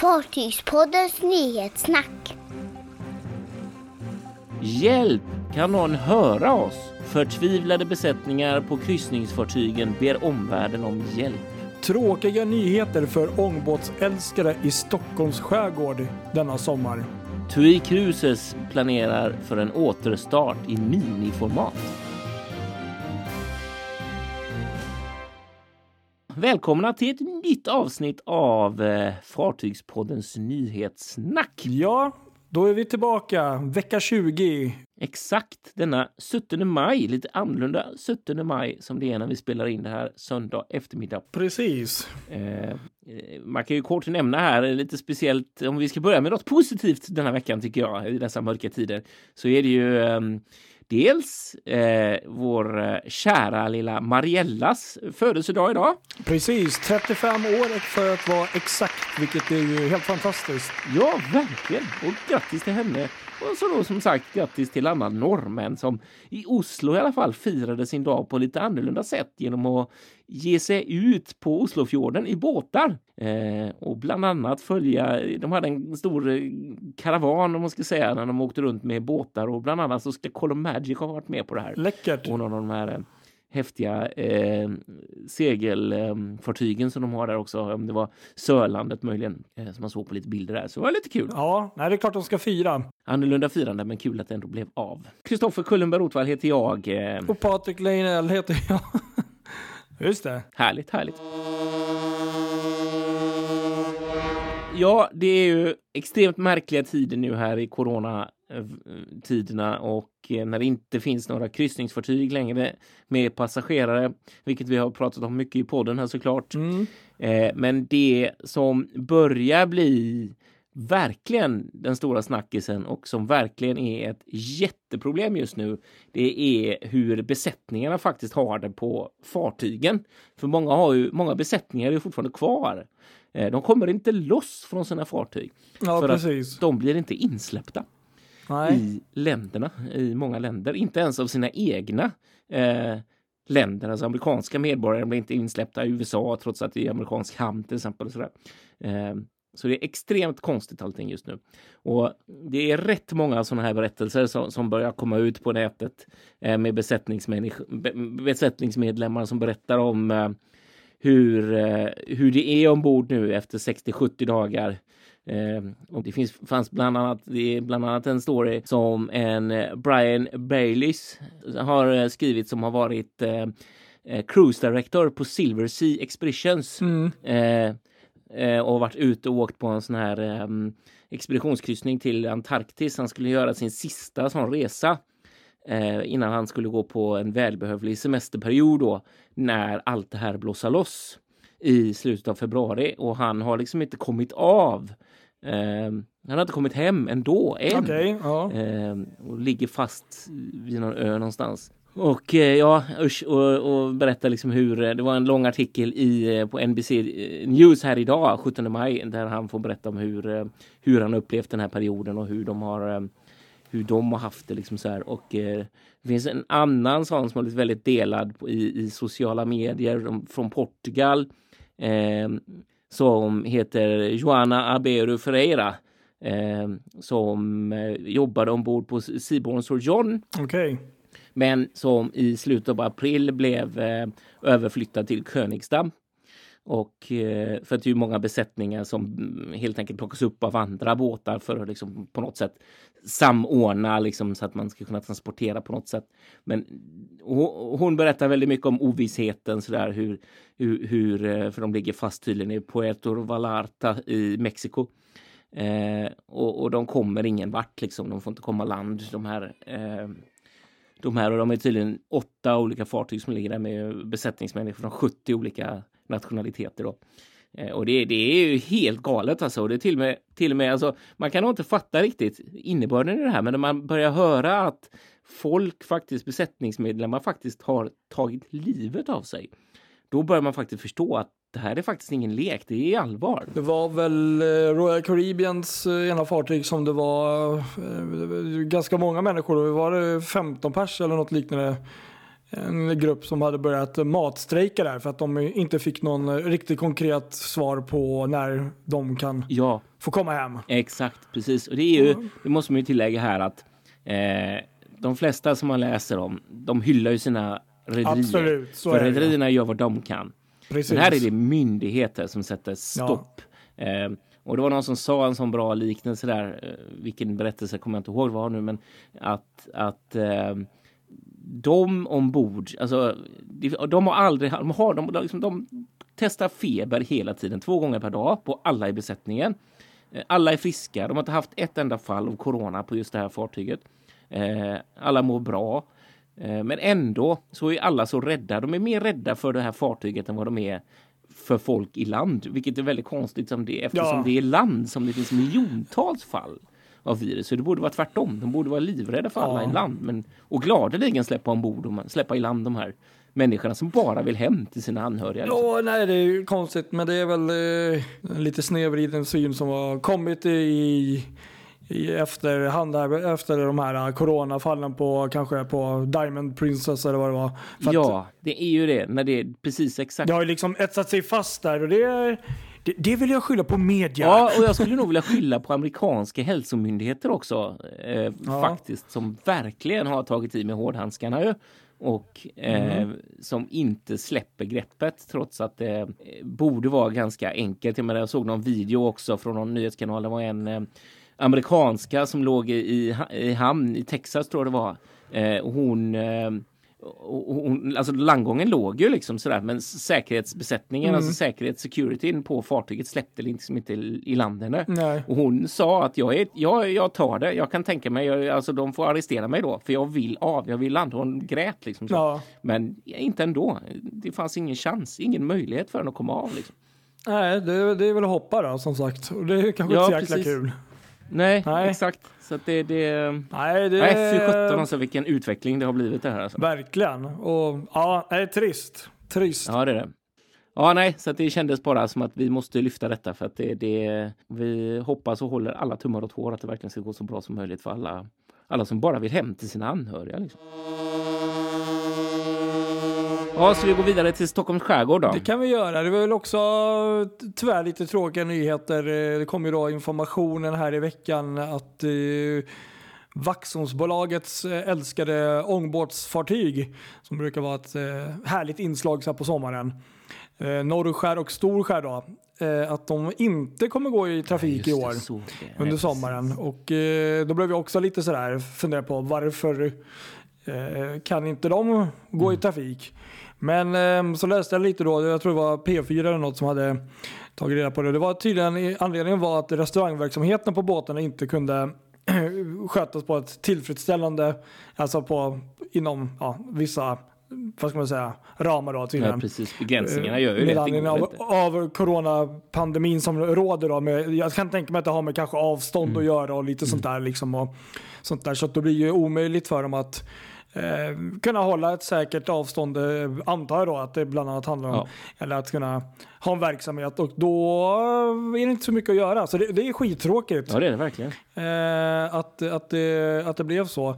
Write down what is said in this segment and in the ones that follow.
Fartygspoddens nyhetssnack. Hjälp! Kan någon höra oss? Förtvivlade besättningar på kryssningsfartygen ber omvärlden om hjälp. Tråkiga nyheter för ångbåtsälskare i Stockholms skärgård denna sommar. TUI Cruises planerar för en återstart i miniformat. Välkomna till ett nytt avsnitt av eh, Fartygspoddens nyhetssnack. Ja, då är vi tillbaka. Vecka 20. Exakt denna 17 maj, lite annorlunda 17 maj som det är när vi spelar in det här söndag eftermiddag. Precis. Eh, eh, man kan ju kort nämna här lite speciellt om vi ska börja med något positivt denna veckan tycker jag i dessa mörka tider så är det ju eh, Dels eh, vår eh, kära lilla Mariellas födelsedag idag. Precis, 35 år för att vara exakt, vilket är ju helt fantastiskt. Ja, verkligen. Och grattis till henne. Och så då som sagt grattis till alla norrmän som i Oslo i alla fall firade sin dag på lite annorlunda sätt genom att ge sig ut på Oslofjorden i båtar eh, och bland annat följa. De hade en stor eh, karavan om man ska säga när de åkte runt med båtar och bland annat så ska Color Magic ha varit med på det här. Läckert. Och någon av de här eh, häftiga eh, segelfartygen eh, som de har där också. Om det var Sörlandet möjligen eh, som man såg på lite bilder där. Så det var lite kul. Ja, nej, det är klart de ska fira. Annorlunda firande, men kul att det ändå blev av. Kristoffer Kullenberg Rotvall heter jag. Och Patrik Leinell heter jag. Just det. Härligt, härligt. Ja, det är ju extremt märkliga tider nu här i coronatiderna och eh, när det inte finns några kryssningsfartyg längre med passagerare, vilket vi har pratat om mycket i podden här såklart. Mm. Eh, men det som börjar bli verkligen den stora snackisen och som verkligen är ett jätteproblem just nu. Det är hur besättningarna faktiskt har det på fartygen. För många har ju många besättningar är fortfarande kvar. Eh, de kommer inte loss från sina fartyg. Ja, för precis. att de blir inte insläppta Nej. i länderna, i många länder. Inte ens av sina egna eh, länder. Alltså amerikanska medborgare blir inte insläppta i USA trots att det är amerikansk hamn till exempel. Och sådär. Eh, så det är extremt konstigt allting just nu. Och det är rätt många sådana här berättelser som, som börjar komma ut på nätet eh, med besättningsmedlemmar som berättar om eh, hur, eh, hur det är ombord nu efter 60-70 dagar. Eh, och det finns, fanns bland annat, det är bland annat en story som en eh, Brian Baileys har eh, skrivit som har varit eh, eh, cruise director på Silver Sea Expeditions. Mm. Och varit ute och åkt på en sån här um, expeditionskryssning till Antarktis. Han skulle göra sin sista sån resa eh, innan han skulle gå på en välbehövlig semesterperiod då när allt det här blossar loss i slutet av februari och han har liksom inte kommit av. Eh, han har inte kommit hem ändå än. Okay, ja. eh, och ligger fast vid någon ö någonstans. Och eh, ja, usch, och, och berätta liksom hur eh, det var en lång artikel i, eh, på NBC News här idag, 17 maj, där han får berätta om hur, hur han upplevt den här perioden och hur de har hur de har haft det liksom så här. Och eh, det finns en annan sån som har blivit väldigt delad på, i, i sociala medier från Portugal eh, som heter Joana Abeiro Ferreira eh, som eh, jobbade ombord på Seaborn Sir John. Okay. Men som i slutet av april blev eh, överflyttad till Königsdamm. Och eh, för att det är många besättningar som helt enkelt plockas upp av andra båtar för att liksom på något sätt samordna liksom så att man ska kunna transportera på något sätt. Men hon berättar väldigt mycket om ovissheten så där hur, hur, hur för de ligger fast tydligen i Puerto Vallarta i Mexiko. Eh, och, och, de kommer ingen vart liksom. De får inte komma land de här. Eh, de här och de är tydligen åtta olika fartyg som ligger där med besättningsmänniskor från 70 olika nationaliteter. Då. Eh, och det, det, är ju helt galet alltså. Och det är till och med, till och med alltså, man kan nog inte fatta riktigt innebörden i det här, men när man börjar höra att folk faktiskt, besättningsmedlemmar faktiskt har tagit livet av sig. Då börjar man faktiskt förstå att det här är faktiskt ingen lek, det är allvar. Det var väl eh, Royal Caribbeans eh, ena fartyg som det var ganska många människor, var det 15 pers eller något liknande en grupp som hade börjat matstrejka där för att de inte fick någon riktigt konkret svar på när de kan Ja, få komma hem. exakt. Precis. Och det är ju, det måste man ju tillägga här att eh, de flesta som man läser om, de hyllar ju sina rederier. Absolut, så För rederierna gör vad de kan. Precis. Men här är det myndigheter som sätter stopp. Eh, och det var någon som sa en sån bra liknelse där, eh, vilken berättelse kommer jag inte ihåg var nu, men att, att eh, de ombord, alltså de, de har aldrig, de har, de, de, liksom, de testar feber hela tiden, två gånger per dag på alla i besättningen. Eh, Alla är friska, de har inte haft ett enda fall av corona på just det här fartyget. Eh, alla mår bra. Eh, Men ändå så är alla så rädda. De är mer rädda för det här fartyget än vad de är för folk i land, vilket är väldigt konstigt som det, eftersom Ja. det är land som det finns miljontals fall av virus. Så det borde vara tvärtom. De borde vara livrädda för alla Ja. i land men, och gladeligen släppa ombord, de- släppa i land de här människorna som bara vill hem till sina anhöriga. liksom. Ja, nej det är konstigt men det är väl eh, lite snedvriden syn som har kommit i, i efterhand här, efter de här coronafallen på kanske på Diamond Princess eller vad det var. För Ja, det är ju det. När det är precis exakt. Det har ju liksom etsat sig fast där och det, är- det, det vill jag skylla på media. Ja, och jag skulle nog vilja skylla på amerikanska hälsomyndigheter också. Eh, Ja. Faktiskt, som verkligen har tagit i med hårdhandskarna ju. Och eh, Mm. som inte släpper greppet trots att det eh, borde vara ganska enkelt. Jag, menar, jag såg någon video också från någon nyhetskanal. Det var en eh, amerikanska som låg i, i, hamn i Texas tror jag det var. Eh, och hon eh, hon, alltså landgången låg ju liksom sådär men säkerhetsbesättningen, Mm. alltså säkerhetssecurity på fartyget släppte liksom inte i land henne. Nej. Och hon sa att jag, är, jag, jag tar det, jag kan tänka mig, jag, alltså de får arrestera mig då för jag vill av, jag vill landa. Hon grät liksom. Så. Ja. Men inte ändå. Det fanns ingen chans, ingen möjlighet för henne att komma av. Liksom. Nej, det, det är väl att hoppa då som sagt. Och det är kanske Ja, inte så jäkla precis. kul. Nej, Nej. exakt. Så att det, det, Nej, det nej, fy sjutton alltså vilken utveckling det har blivit det här. Alltså. Verkligen. Och ja, det är trist. Trist. Ja, det är det. Ja, nej, så det kändes bara som att vi måste lyfta detta för att det, det, vi hoppas och håller alla tummar åt hår att det verkligen ska gå så bra som möjligt för alla, alla som bara vill hem till sina anhöriga. Liksom. Ja, så vi går vidare till Stockholms skärgård då. Det kan vi göra. Det var väl också tyvärr lite tråkiga nyheter. Eh, Det kom ju då informationen här i veckan att eh, Vaxholmsbolagets eh, älskade ångbåtsfartyg som brukar vara ett eh, härligt inslag så här på sommaren. Eh, Norrskär och Storskär då. Eh, att de inte kommer gå i trafik i Just det, år så under sommaren. Och då blev jag också lite sådär fundera på varför kan inte de gå i trafik? Men eh, så läste jag lite då, jag tror det var P4 eller något som hade tagit reda på det. Det var tydligen, anledningen var att restaurangverksamheten på båtarna inte kunde skötas på ett tillfredsställande, alltså på inom ja, vissa, vad ska man säga, ramar då Ja, tydligen. precis. Begränsningarna gör ju Med det. Går av, av coronapandemin som råder. Då med, jag kan tänka mig att det har med kanske avstånd Mm. att göra och lite sånt där. Liksom och, sånt där. Så att det blir ju omöjligt för dem att eh, kunna hålla ett säkert avstånd, eh, antar jag då att det bland annat handlar om. Ja. Eller att kunna ha en verksamhet och då är det inte så mycket att göra. Så det, det är skittråkigt Ja, det är det verkligen. eh, att, att, det, att det blev så.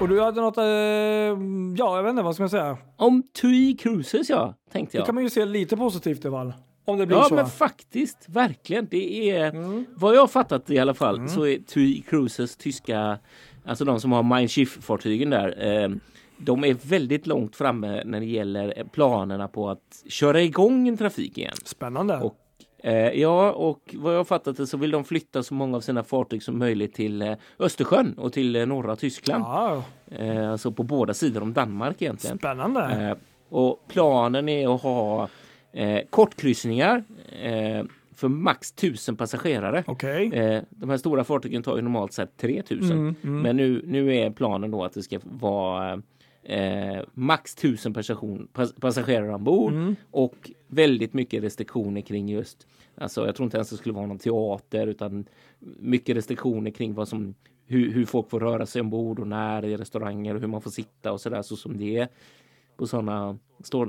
Och du hade något, eh, ja jag vet inte vad ska man säga. Om TUI Cruises, ja, tänkte Det jag. kan man ju se lite positivt i alla fall. Om det blir Ja, så. men faktiskt, verkligen. Det är, Mm. vad jag har fattat i alla fall, så är TUI Cruises tyska, alltså de som har Mein Schiff-fartygen där, eh, de är väldigt långt framme när det gäller planerna på att köra igång en trafik igen. Spännande. Och Eh, ja, och vad jag fattat det så vill de flytta så många av sina fartyg som möjligt till eh, Östersjön och till eh, norra Tyskland. ja, Eh, alltså på båda sidor om Danmark egentligen. spännande. Eh, och planen är att ha eh, kortkryssningar eh, för max 1000 passagerare. Okej. Eh, de här stora fartygen tar ju normalt sett 3000. Mm, mm. Men nu, nu är planen då att det ska vara eh, max 1000 person, pass, passagerare ombord Mm. och väldigt mycket restriktioner kring just Alltså jag tror inte ens det skulle vara någon teater utan mycket restriktioner kring vad som hur, hur folk får röra sig ombord och när i restauranger och hur man får sitta och sådär så som det är på sådana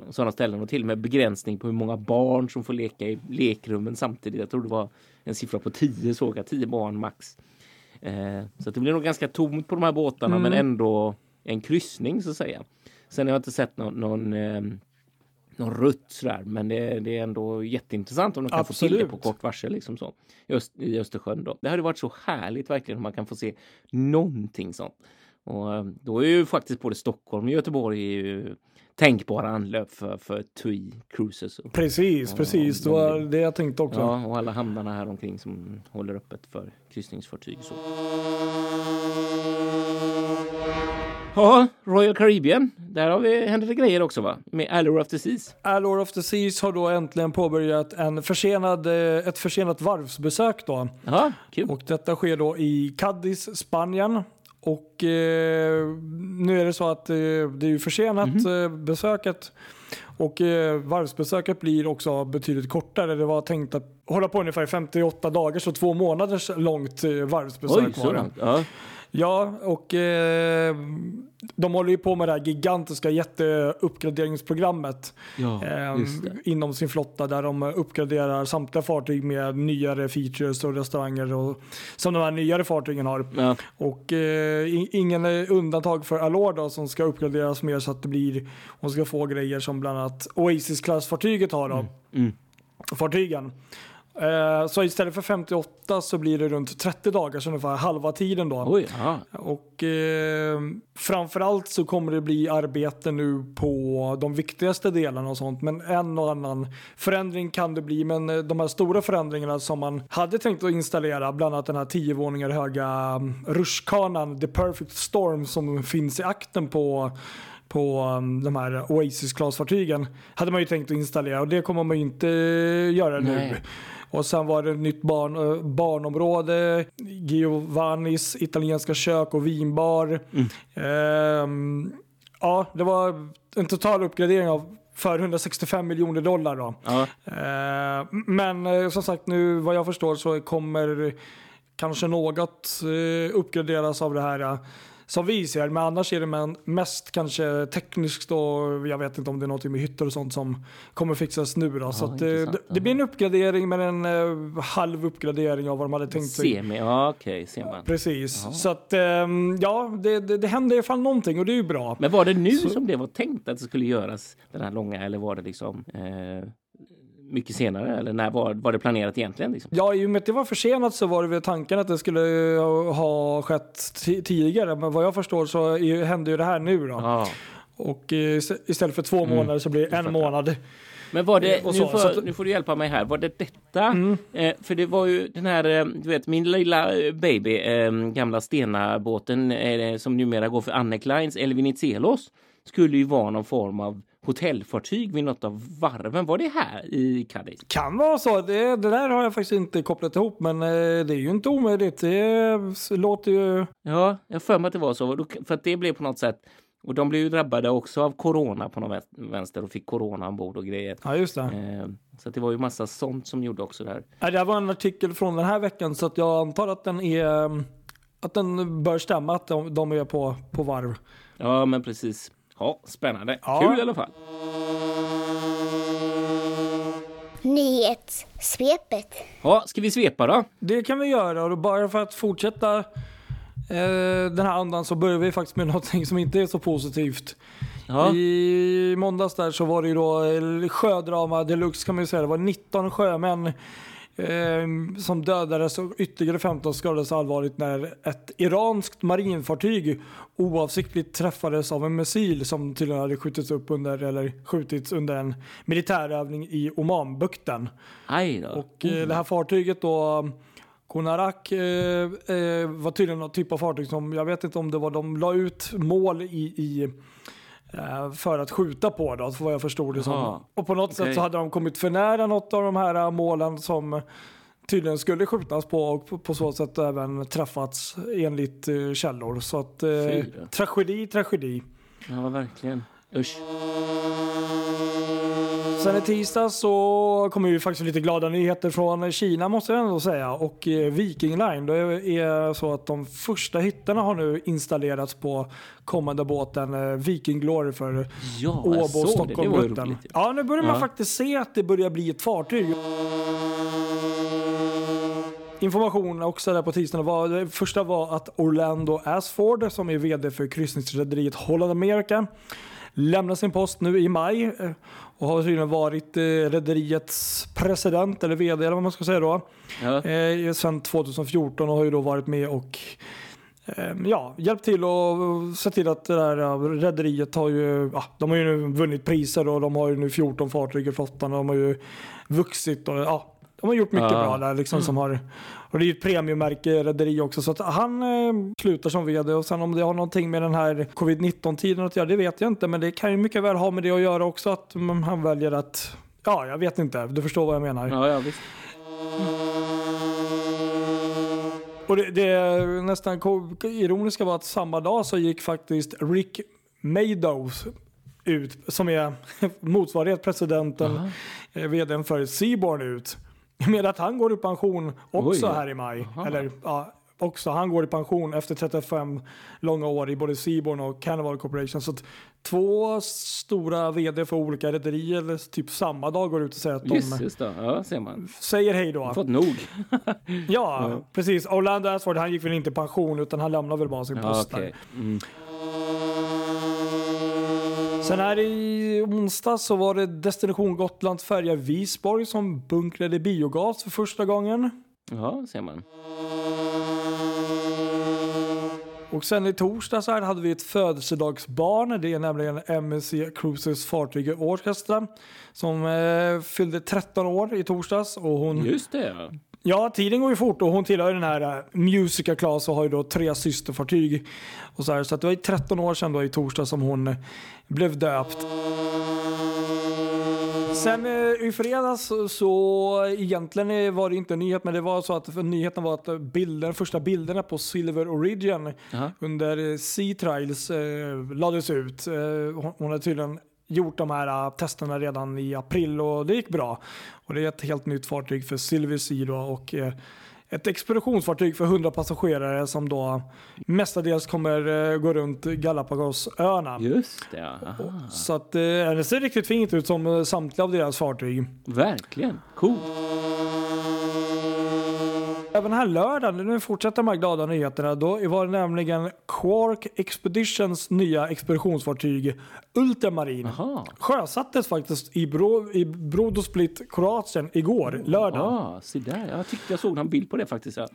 såna ställen och till och med begränsning på hur många barn som får leka i lekrummen samtidigt. Jag tror det var en siffra på 10 såg jag, 10 barn max. Eh, så det blir nog ganska tomt på de här båtarna Mm. men ändå en kryssning så att säga. Sen har jag inte sett någon, någon, eh, någon rutt sådär men det, det är ändå jätteintressant om de kan få till det på Absolut. kort varsel liksom så. I, Öst, i Östersjön då. Det hade varit så härligt verkligen om man kan få se någonting sånt. Och eh, då är ju faktiskt både Stockholm och Göteborg är ju tänkbara anlöp för, för TUI Cruises. Och, Precis, Ja, precis. Det de var det jag tänkte också. ja, och alla hamnarna här omkring som håller öppet för kryssningsfartyg. och Så. Ja, Royal Caribbean. Där har vi, händer det grejer också va? Med Allure of the Seas. Allure of the Seas har då äntligen påbörjat en försenad, eh, ett försenat varvsbesök då. Ja, kul. Och detta sker då i Cadiz, Spanien. Och eh, nu är det så att eh, det är försenat eh, besöket. Och eh, varvsbesöket blir också betydligt kortare. Det var tänkt att hålla på ungefär 58 dagar, så två månaders långt eh, varvsbesök Oj, var det. Ja. Ja, och eh, de håller ju på med det här gigantiska jätteuppgraderingsprogrammet Ja, eh, inom sin flotta där de uppgraderar samtliga fartyg med nyare features och restauranger och, som de här nyare fartygen har. Ja. Och eh, ingen undantag för Allure då, som ska uppgraderas mer så att det blir, hon ska få grejer som bland annat Oasis-klassfartyget har då. Mm. Fartygen. Eh, så istället för 58 så blir det runt 30 dagar, så ungefär halva tiden då. Oj. Och eh, framförallt så kommer det bli arbete nu på de viktigaste delarna och sånt. Men en och annan förändring kan det bli. Men eh, de här stora förändringarna som man hade tänkt att installera, bland annat den här 10 våningar höga mm, rutschkanan The Perfect Storm som finns i akten på på um, de här Oasis-klasfartygen hade man ju tänkt att installera och det kommer man ju inte eh, göra nu. Och sen var det ett nytt barn, eh, barnområde, Giovannis italienska kök och vinbar. Ehm, ja, det var en total uppgradering av för 165 miljoner dollar då. ja. Eh, men eh, som sagt nu vad jag förstår så kommer kanske något eh, uppgraderas av det här som vi ser. Men annars är det mest kanske tekniskt då. Jag vet inte om det är något med hytter och sånt som kommer fixas nu då. så att, eh, det, det blir en uppgradering men en eh, halv uppgradering av vad de hade tänkt sig. Semi, ja okej, ser man. Precis. Jaha. Så att ehm, ja, det, det, det händer i alla fall någonting och det är ju bra. Men var det nu Så- som det var tänkt att det skulle göras den här långa eller var det liksom eh, mycket senare? Eller när var, var det planerat egentligen? Liksom? Ja, i och med att det var försenat så var det väl tanken att det skulle eh, ha skett ti- tidigare. Men vad jag förstår så är, händer ju det här nu då. Ja. Och eh, istället för två månader så blir det en månad. Men var det, Eh, och nu, så, får, så att- nu får du hjälpa mig här, var det detta? Mm. Eh, för det var ju den här, du vet min lilla baby, eh, gamla Stena-båten eh, som numera går för Annec Lines, El Venizelos, skulle ju vara någon form av hotellfartyg vid något av varven. Var det här i Cadiz? Kan vara så. Det, det där har jag faktiskt inte kopplat ihop men eh, det är ju inte omöjligt. Det låter ju... Ja, jag för mig att det var så. För att det blev på något sätt och de blev ju drabbade också av corona på någon vä- vänster och fick corona ombord och grejer. Ja, just det. Eh, så det var ju massa sånt som gjorde också det här. Det här var en artikel från den här veckan så att jag antar att den är... Att den bör stämma att de, de är på, på varv. Ja, men precis. Ja, spännande. Ja. Kul i alla fall. Nyhetssvepet. Ja, ska vi svepa då? Det kan vi göra och bara för att fortsätta eh, den här andan så börjar vi faktiskt med någonting som inte är så positivt. Ja. I måndags där så var det ju då eh, sjödrama deluxe kan man ju säga. Det var 19 sjömän eh, som dödades och ytterligare 15 skadades allvarligt när ett iranskt marinfartyg oavsiktligt träffades av en missil som tydligen hade skjutits upp under, eller skjutits under en militärövning i Omanbukten. Aj. Och eh, det här fartyget då, Konarak, eh, eh, var tydligen någon typ av fartyg som, jag vet inte om det var, de la ut mål i, i för att skjuta på då, vad jag förstod det som. Och på något okej. sätt så hade de kommit för nära något av de här eh, målen som tydligen skulle skjutas på och på, så sätt även träffats enligt eh, källor. Så att eh, tragedi, tragedi. Ja, verkligen. Usch. Sen i tisdag så kommer ju faktiskt lite glada nyheter från Kina måste jag ändå säga. Och eh, Viking Line, det är så att de första hytterna har nu installerats på kommande båten eh, Viking Glory för Ja, Åbo såg det. Det Stockholm var ju rutten. roligt. Ja, nu börjar man Ja. faktiskt se att det börjar bli ett fartyg. information också där på tisdagen. Var, det första var att Orlando Asford, som är vd för kryssningsrederiet Holland America, lämnar sin post nu i maj eh, och har tydligen varit eh, rederiets president eller vd eller vad man ska säga då. Ja. Eh, sedan 2014 och har ju då varit med och ja, hjälpt till och se till att det där rederiet har ju, ja, de har ju nu vunnit priser och de har ju nu 14 fartyg i flottan och de har ju vuxit och ja, de har gjort mycket Ja. bra där liksom som har och det är ju ett premiummärke rederi också så att han eh, slutar som vd och sen om det har någonting med den här covid-19 tiden att göra det vet jag inte men det kan ju mycket väl ha med det att göra också att mm, han väljer att Ja, jag vet inte. Du förstår vad jag menar. Ja, ja, visst. Och det, det nästan ironiska var att samma dag så gick faktiskt Rick Madows ut, som är motsvarighet presidenten, Aha. eh, vdn för Seaborn ut. Med att han går i pension också Oj. här i maj. Aha. Eller ja, också han går i pension efter 35 långa år i både Seaborn och Carnival Corporation. Så att två stora vd för olika rederier typ samma dag går ut och säger att de Just, just. Ja, säger hej då. Fått nog. Ja, precis. Orlando Asford han gick väl inte i pension utan han lämnade väl bara sin Ja, post okej. där. Mm. Sen här i onsdag så var det Destination Gotland färja Visborg som bunkrade biogas för första gången. Ja, ser man. Och sen i torsdag så här hade vi ett födelsedagsbarn. Det är nämligen MSC Cruises fartyg Orchestra som eh, fyllde 13 år i torsdags. Och hon, Just det, ja. Ja, tiden går ju fort och hon tillhör den här uh, Musica Class och har ju då tre systerfartyg. Och så här, så att det var ju 13 år sedan då i torsdag som hon eh, blev döpt. Sen eh, i fredags så, egentligen eh, var det inte en nyhet men det var så att nyheten var att eh, bilden, första bilderna på Silver Origin Jaha. under eh, Sea Trials eh, lades ut. Eh, hon, hon hade tydligen gjort de här eh, testerna redan i april och det gick bra. Och det är ett helt nytt fartyg för Silver Sea och eh, ett expeditionsfartyg för 100 passagerare som då mestadels kommer eh, gå runt Galapagosöarna. Just det, ja. Aha. Så att eh, det ser riktigt fint ut som samtliga av deras fartyg. Verkligen. Cool. Även här lördagen, nu fortsätter de här glada nyheterna, då var det nämligen Quark Expeditions nya expeditionsfartyg Ultramarin. Jaha. Sjösattes faktiskt i, Bro, i Brodosplit, Kroatien igår, lördag. Ja, se där. Jag tyckte jag såg någon bild på det faktiskt. Ja.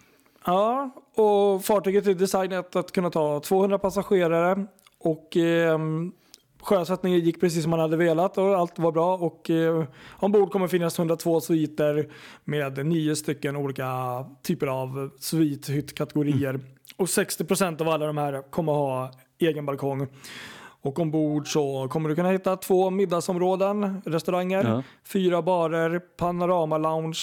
Ja, och fartyget är designat att kunna ta 200 passagerare och ehm, sjösättningen gick precis som man hade velat och allt var bra och eh, ombord kommer finnas 102 sviter med nio stycken olika typer av svithyttkategorier och 60% av alla de här kommer ha egen balkong. Och ombord så kommer du kunna hitta två middagsområden, restauranger, Ja. fyra barer, panorama-lounge,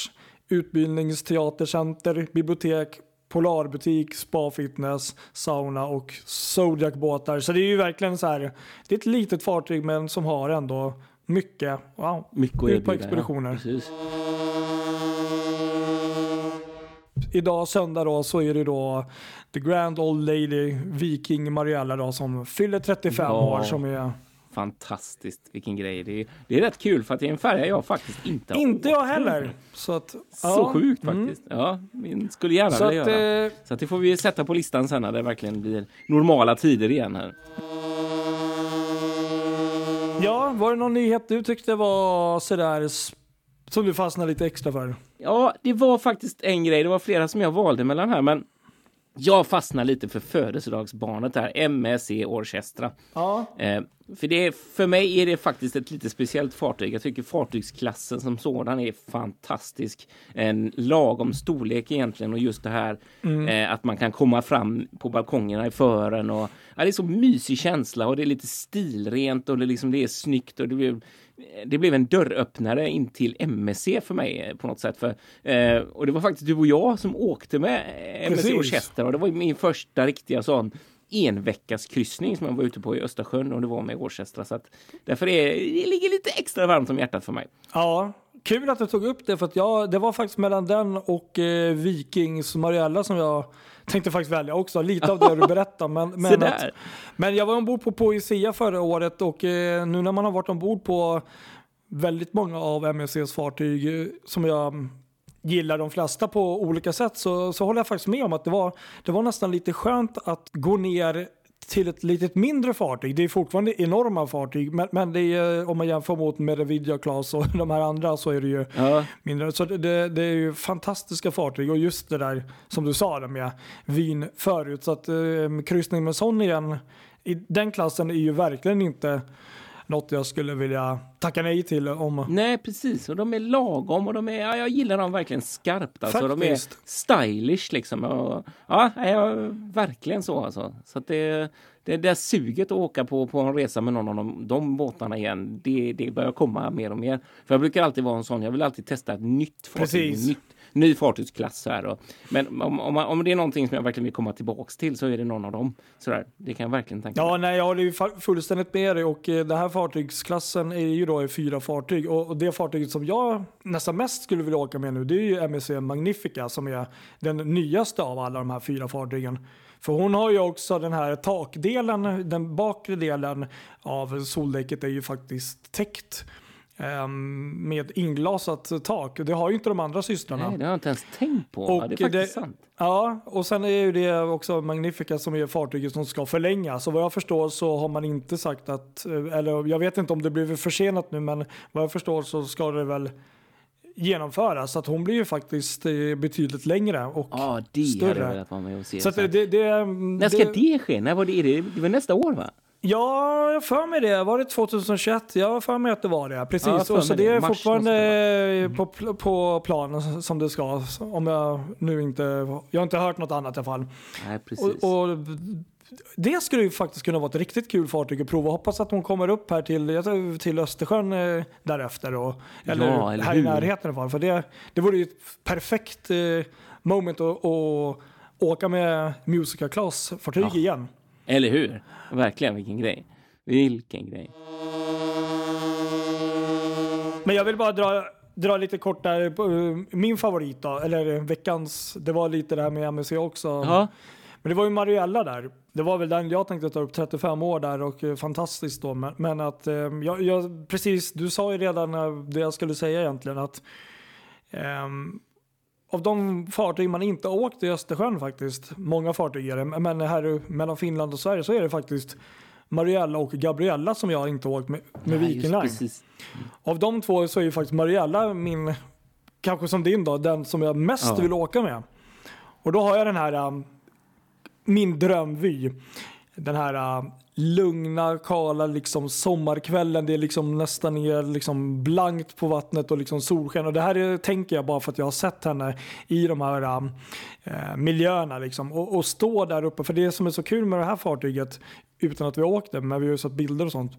utbildningsteatercenter, bibliotek, polarbutik, spa-fitness, sauna och Zodiac-båtar. Så det är ju verkligen så här, det är ett litet fartyg men som har ändå mycket. Wow. Mycket Ut på expeditioner. Ja. Idag söndag då så är det då The Grand Old Lady Viking Mariella då som fyller 35 Ja. år som är Fantastiskt, vilken grej. Det är, det är rätt kul för att det är en färja jag faktiskt inte har inte jag heller. Så, att, Så ja. sjukt Mm. faktiskt. Ja, vi skulle gärna Så vilja att, göra. eh, Så att det får vi sätta på listan sen när det verkligen blir normala tider igen här. ja, var det någon nyhet du tyckte var sådär som du fastnade lite extra för? Ja, det var faktiskt en grej. Det var flera som jag valde mellan här, men jag fastnade lite för födelsedagsbarnet här, MSC Orchestra. Ja, Eh, för, det, är- för mig är det faktiskt ett lite speciellt fartyg. Jag tycker fartygsklassen som sådan är fantastisk. En lagom storlek egentligen och just det här eh, att man kan komma fram på balkongerna i fören. Och, ja, det är så mysig känsla och det är lite stilrent och det, liksom, det är snyggt. Och det, blev, det blev en dörröppnare in till MSC för mig eh, på något sätt. För, eh, och det var faktiskt du och jag som åkte med eh, MSC. Orchestra och det var min första riktiga sån en veckas kryssning som jag var ute på i Östersjön och det var med Orchestra. Så att därför är det ligger lite extra varmt om hjärtat för mig. ja. Kul att du tog upp det för att jag, det var faktiskt mellan den och eh, Vikings Mariella som jag tänkte faktiskt välja också. Lite av det du berättar. Men, men, att, men jag var ombord på Poesia förra året och eh, nu när man har varit ombord på väldigt många av MSCs fartyg eh, som jag gillar de flesta på olika sätt så, så håller jag faktiskt med om att det var, det var nästan lite skönt att gå ner till ett litet mindre fartyg. Det är fortfarande enorma fartyg, men, men det är, om man jämför mot med Vidja Class och de här andra så är det ju Ja. mindre. Så det, det, är ju fantastiska fartyg och just det där som du sa med vin förut. Så att eh, kryssning med sån igen i den klassen är ju verkligen inte något jag skulle vilja tacka nej till om Nej, precis. Och de är lagom och de är, ja, jag gillar dem verkligen skarpt. Alltså. De är stylish liksom. Och, ja, ja, verkligen så alltså. Så att det, det där suget att åka på, på en resa med någon av de, de båtarna igen, det, det börjar komma mer och mer. För jag brukar alltid vara en sån, jag vill alltid testa ett nytt fartyg, nytt, ny fartygsklass. Så här. Och, men om, om, om det är någonting som jag verkligen vill komma tillbaks till så är det någon av dem. Så där, det kan jag verkligen tänka mig. Ja, nej, jag håller ju fullständigt med dig och eh, den här fartygsklassen är ju då i fyra fartyg och och det fartyget som jag nästan mest skulle vilja åka med nu det är ju MSC Magnifica som är den nyaste av alla de här fyra fartygen. För hon har ju också den här takdelen, den bakre delen av soldäcket är ju faktiskt täckt ehm, med inglasat tak. Det har ju inte de andra systrarna. Nej, det har jag inte ens tänkt på. Och ja, det är faktiskt det- sant. Ja, och sen är ju det också Magnifica som är fartyget som ska förlängas. Så vad jag förstår så har man inte sagt att, eh, eller jag vet inte om det blir försenat nu, men vad jag förstår så ska det väl genomföras. Så att hon blir ju faktiskt eh, betydligt längre. Och, Ja, det större. hade jag velat vara med och se. så att Så det, det, det, När ska det ske? När var det? Det, det var nästa år va? Ja, jag för mig det. Var det 2021? Jag har för mig att det var det. Ja, Precis. och så det det. är Mars fortfarande på, pl- på planen som det ska. Om jag nu inte... Jag har inte hört något annat i alla fall. Nej, precis. Och, och det skulle ju faktiskt kunna vara ett riktigt kul fartyg att prova. Hoppas att hon kommer upp här till, till Östersjön eh, därefter. Och, eller, Ja, eller här hur? i närheten i alla fall. För det, det vore ju ett perfekt eh, moment att, att åka med Musica Class-fartyg Ja. igen. Eller hur? Verkligen, vilken grej. Vilken grej. Men jag vill bara dra, dra lite kort där. eh, Min favorit då, eller veckans, det var lite det här med MSC också. Ja, Men det var ju Mariella där. Det var väl den jag tänkte ta upp, 35 år där och eh, fantastiskt då. Men, men att, eh, jag, jag, precis, du sa ju redan eh, det jag skulle säga egentligen att ehm, av de fartyg man inte åkt i Östersjön faktiskt, många fartyg är det, men här mellan Finland och Sverige så är det faktiskt Mariella och Gabriella som jag inte åkt med, med ja, Viking Line. precis. Av de två så är ju faktiskt Mariella min, kanske som din då, den som jag mest Ja. vill åka med. Och då har jag den här, um, min drömvy. Den här äh, lugna, kala liksom sommarkvällen. Det är liksom nästan är liksom blankt på vattnet och liksom solsken. Och det här är, tänker jag bara för att jag har sett henne i de här um, miljöerna. Liksom. Och, och stå där uppe. För det som är så kul med det här fartyget, utan att vi har åkt det, men vi har ju sett bilder och sånt.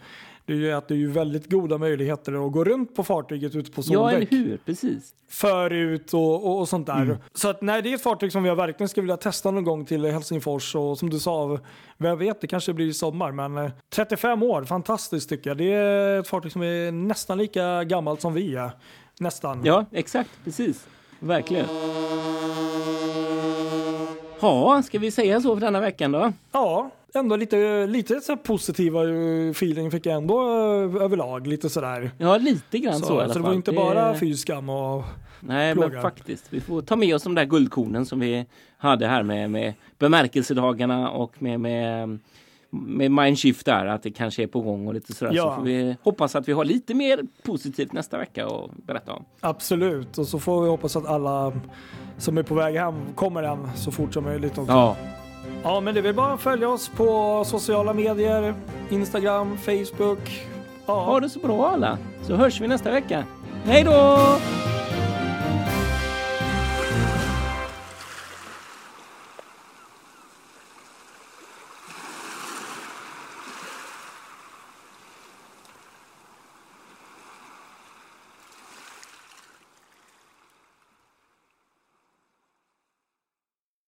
Det är ju att det är ju väldigt goda möjligheter att gå runt på fartyget ute på Ja, eller soldäck hur? Precis. förut och, och, och sånt där. Mm. Så att, nej, det är ett fartyg som jag verkligen skulle vilja testa någon gång till Helsingfors och som du sa, vem vet, det kanske blir i sommar. Men eh, 35 år, fantastiskt tycker jag. Det är ett fartyg som är nästan lika gammalt som vi är. Nästan. Ja, exakt. Precis. Verkligen. Ja, ska vi säga så för denna veckan då? Ja, ändå lite, lite så positiva eh, feeling fick jag ändå eh, överlag. Lite sådär. Ja, lite grann så, Så, i så, alla det fall. var inte bara fy skam och Nej, plågar. men faktiskt. Vi får ta med oss de där guldkornen som vi hade här med, med bemärkelsedagarna och med, med, med Mindshift där, att det kanske är på gång och lite sådär. Ja. Så får vi hoppas att vi har lite mer positivt nästa vecka att berätta om. absolut. Och så får vi hoppas att alla som är på väg hem kommer hem så fort som möjligt också. Ja, Ja, men det väl bara följa oss på sociala medier, Instagram, Facebook. Ja, ha det så bra alla, så hörs vi nästa vecka. Hej då!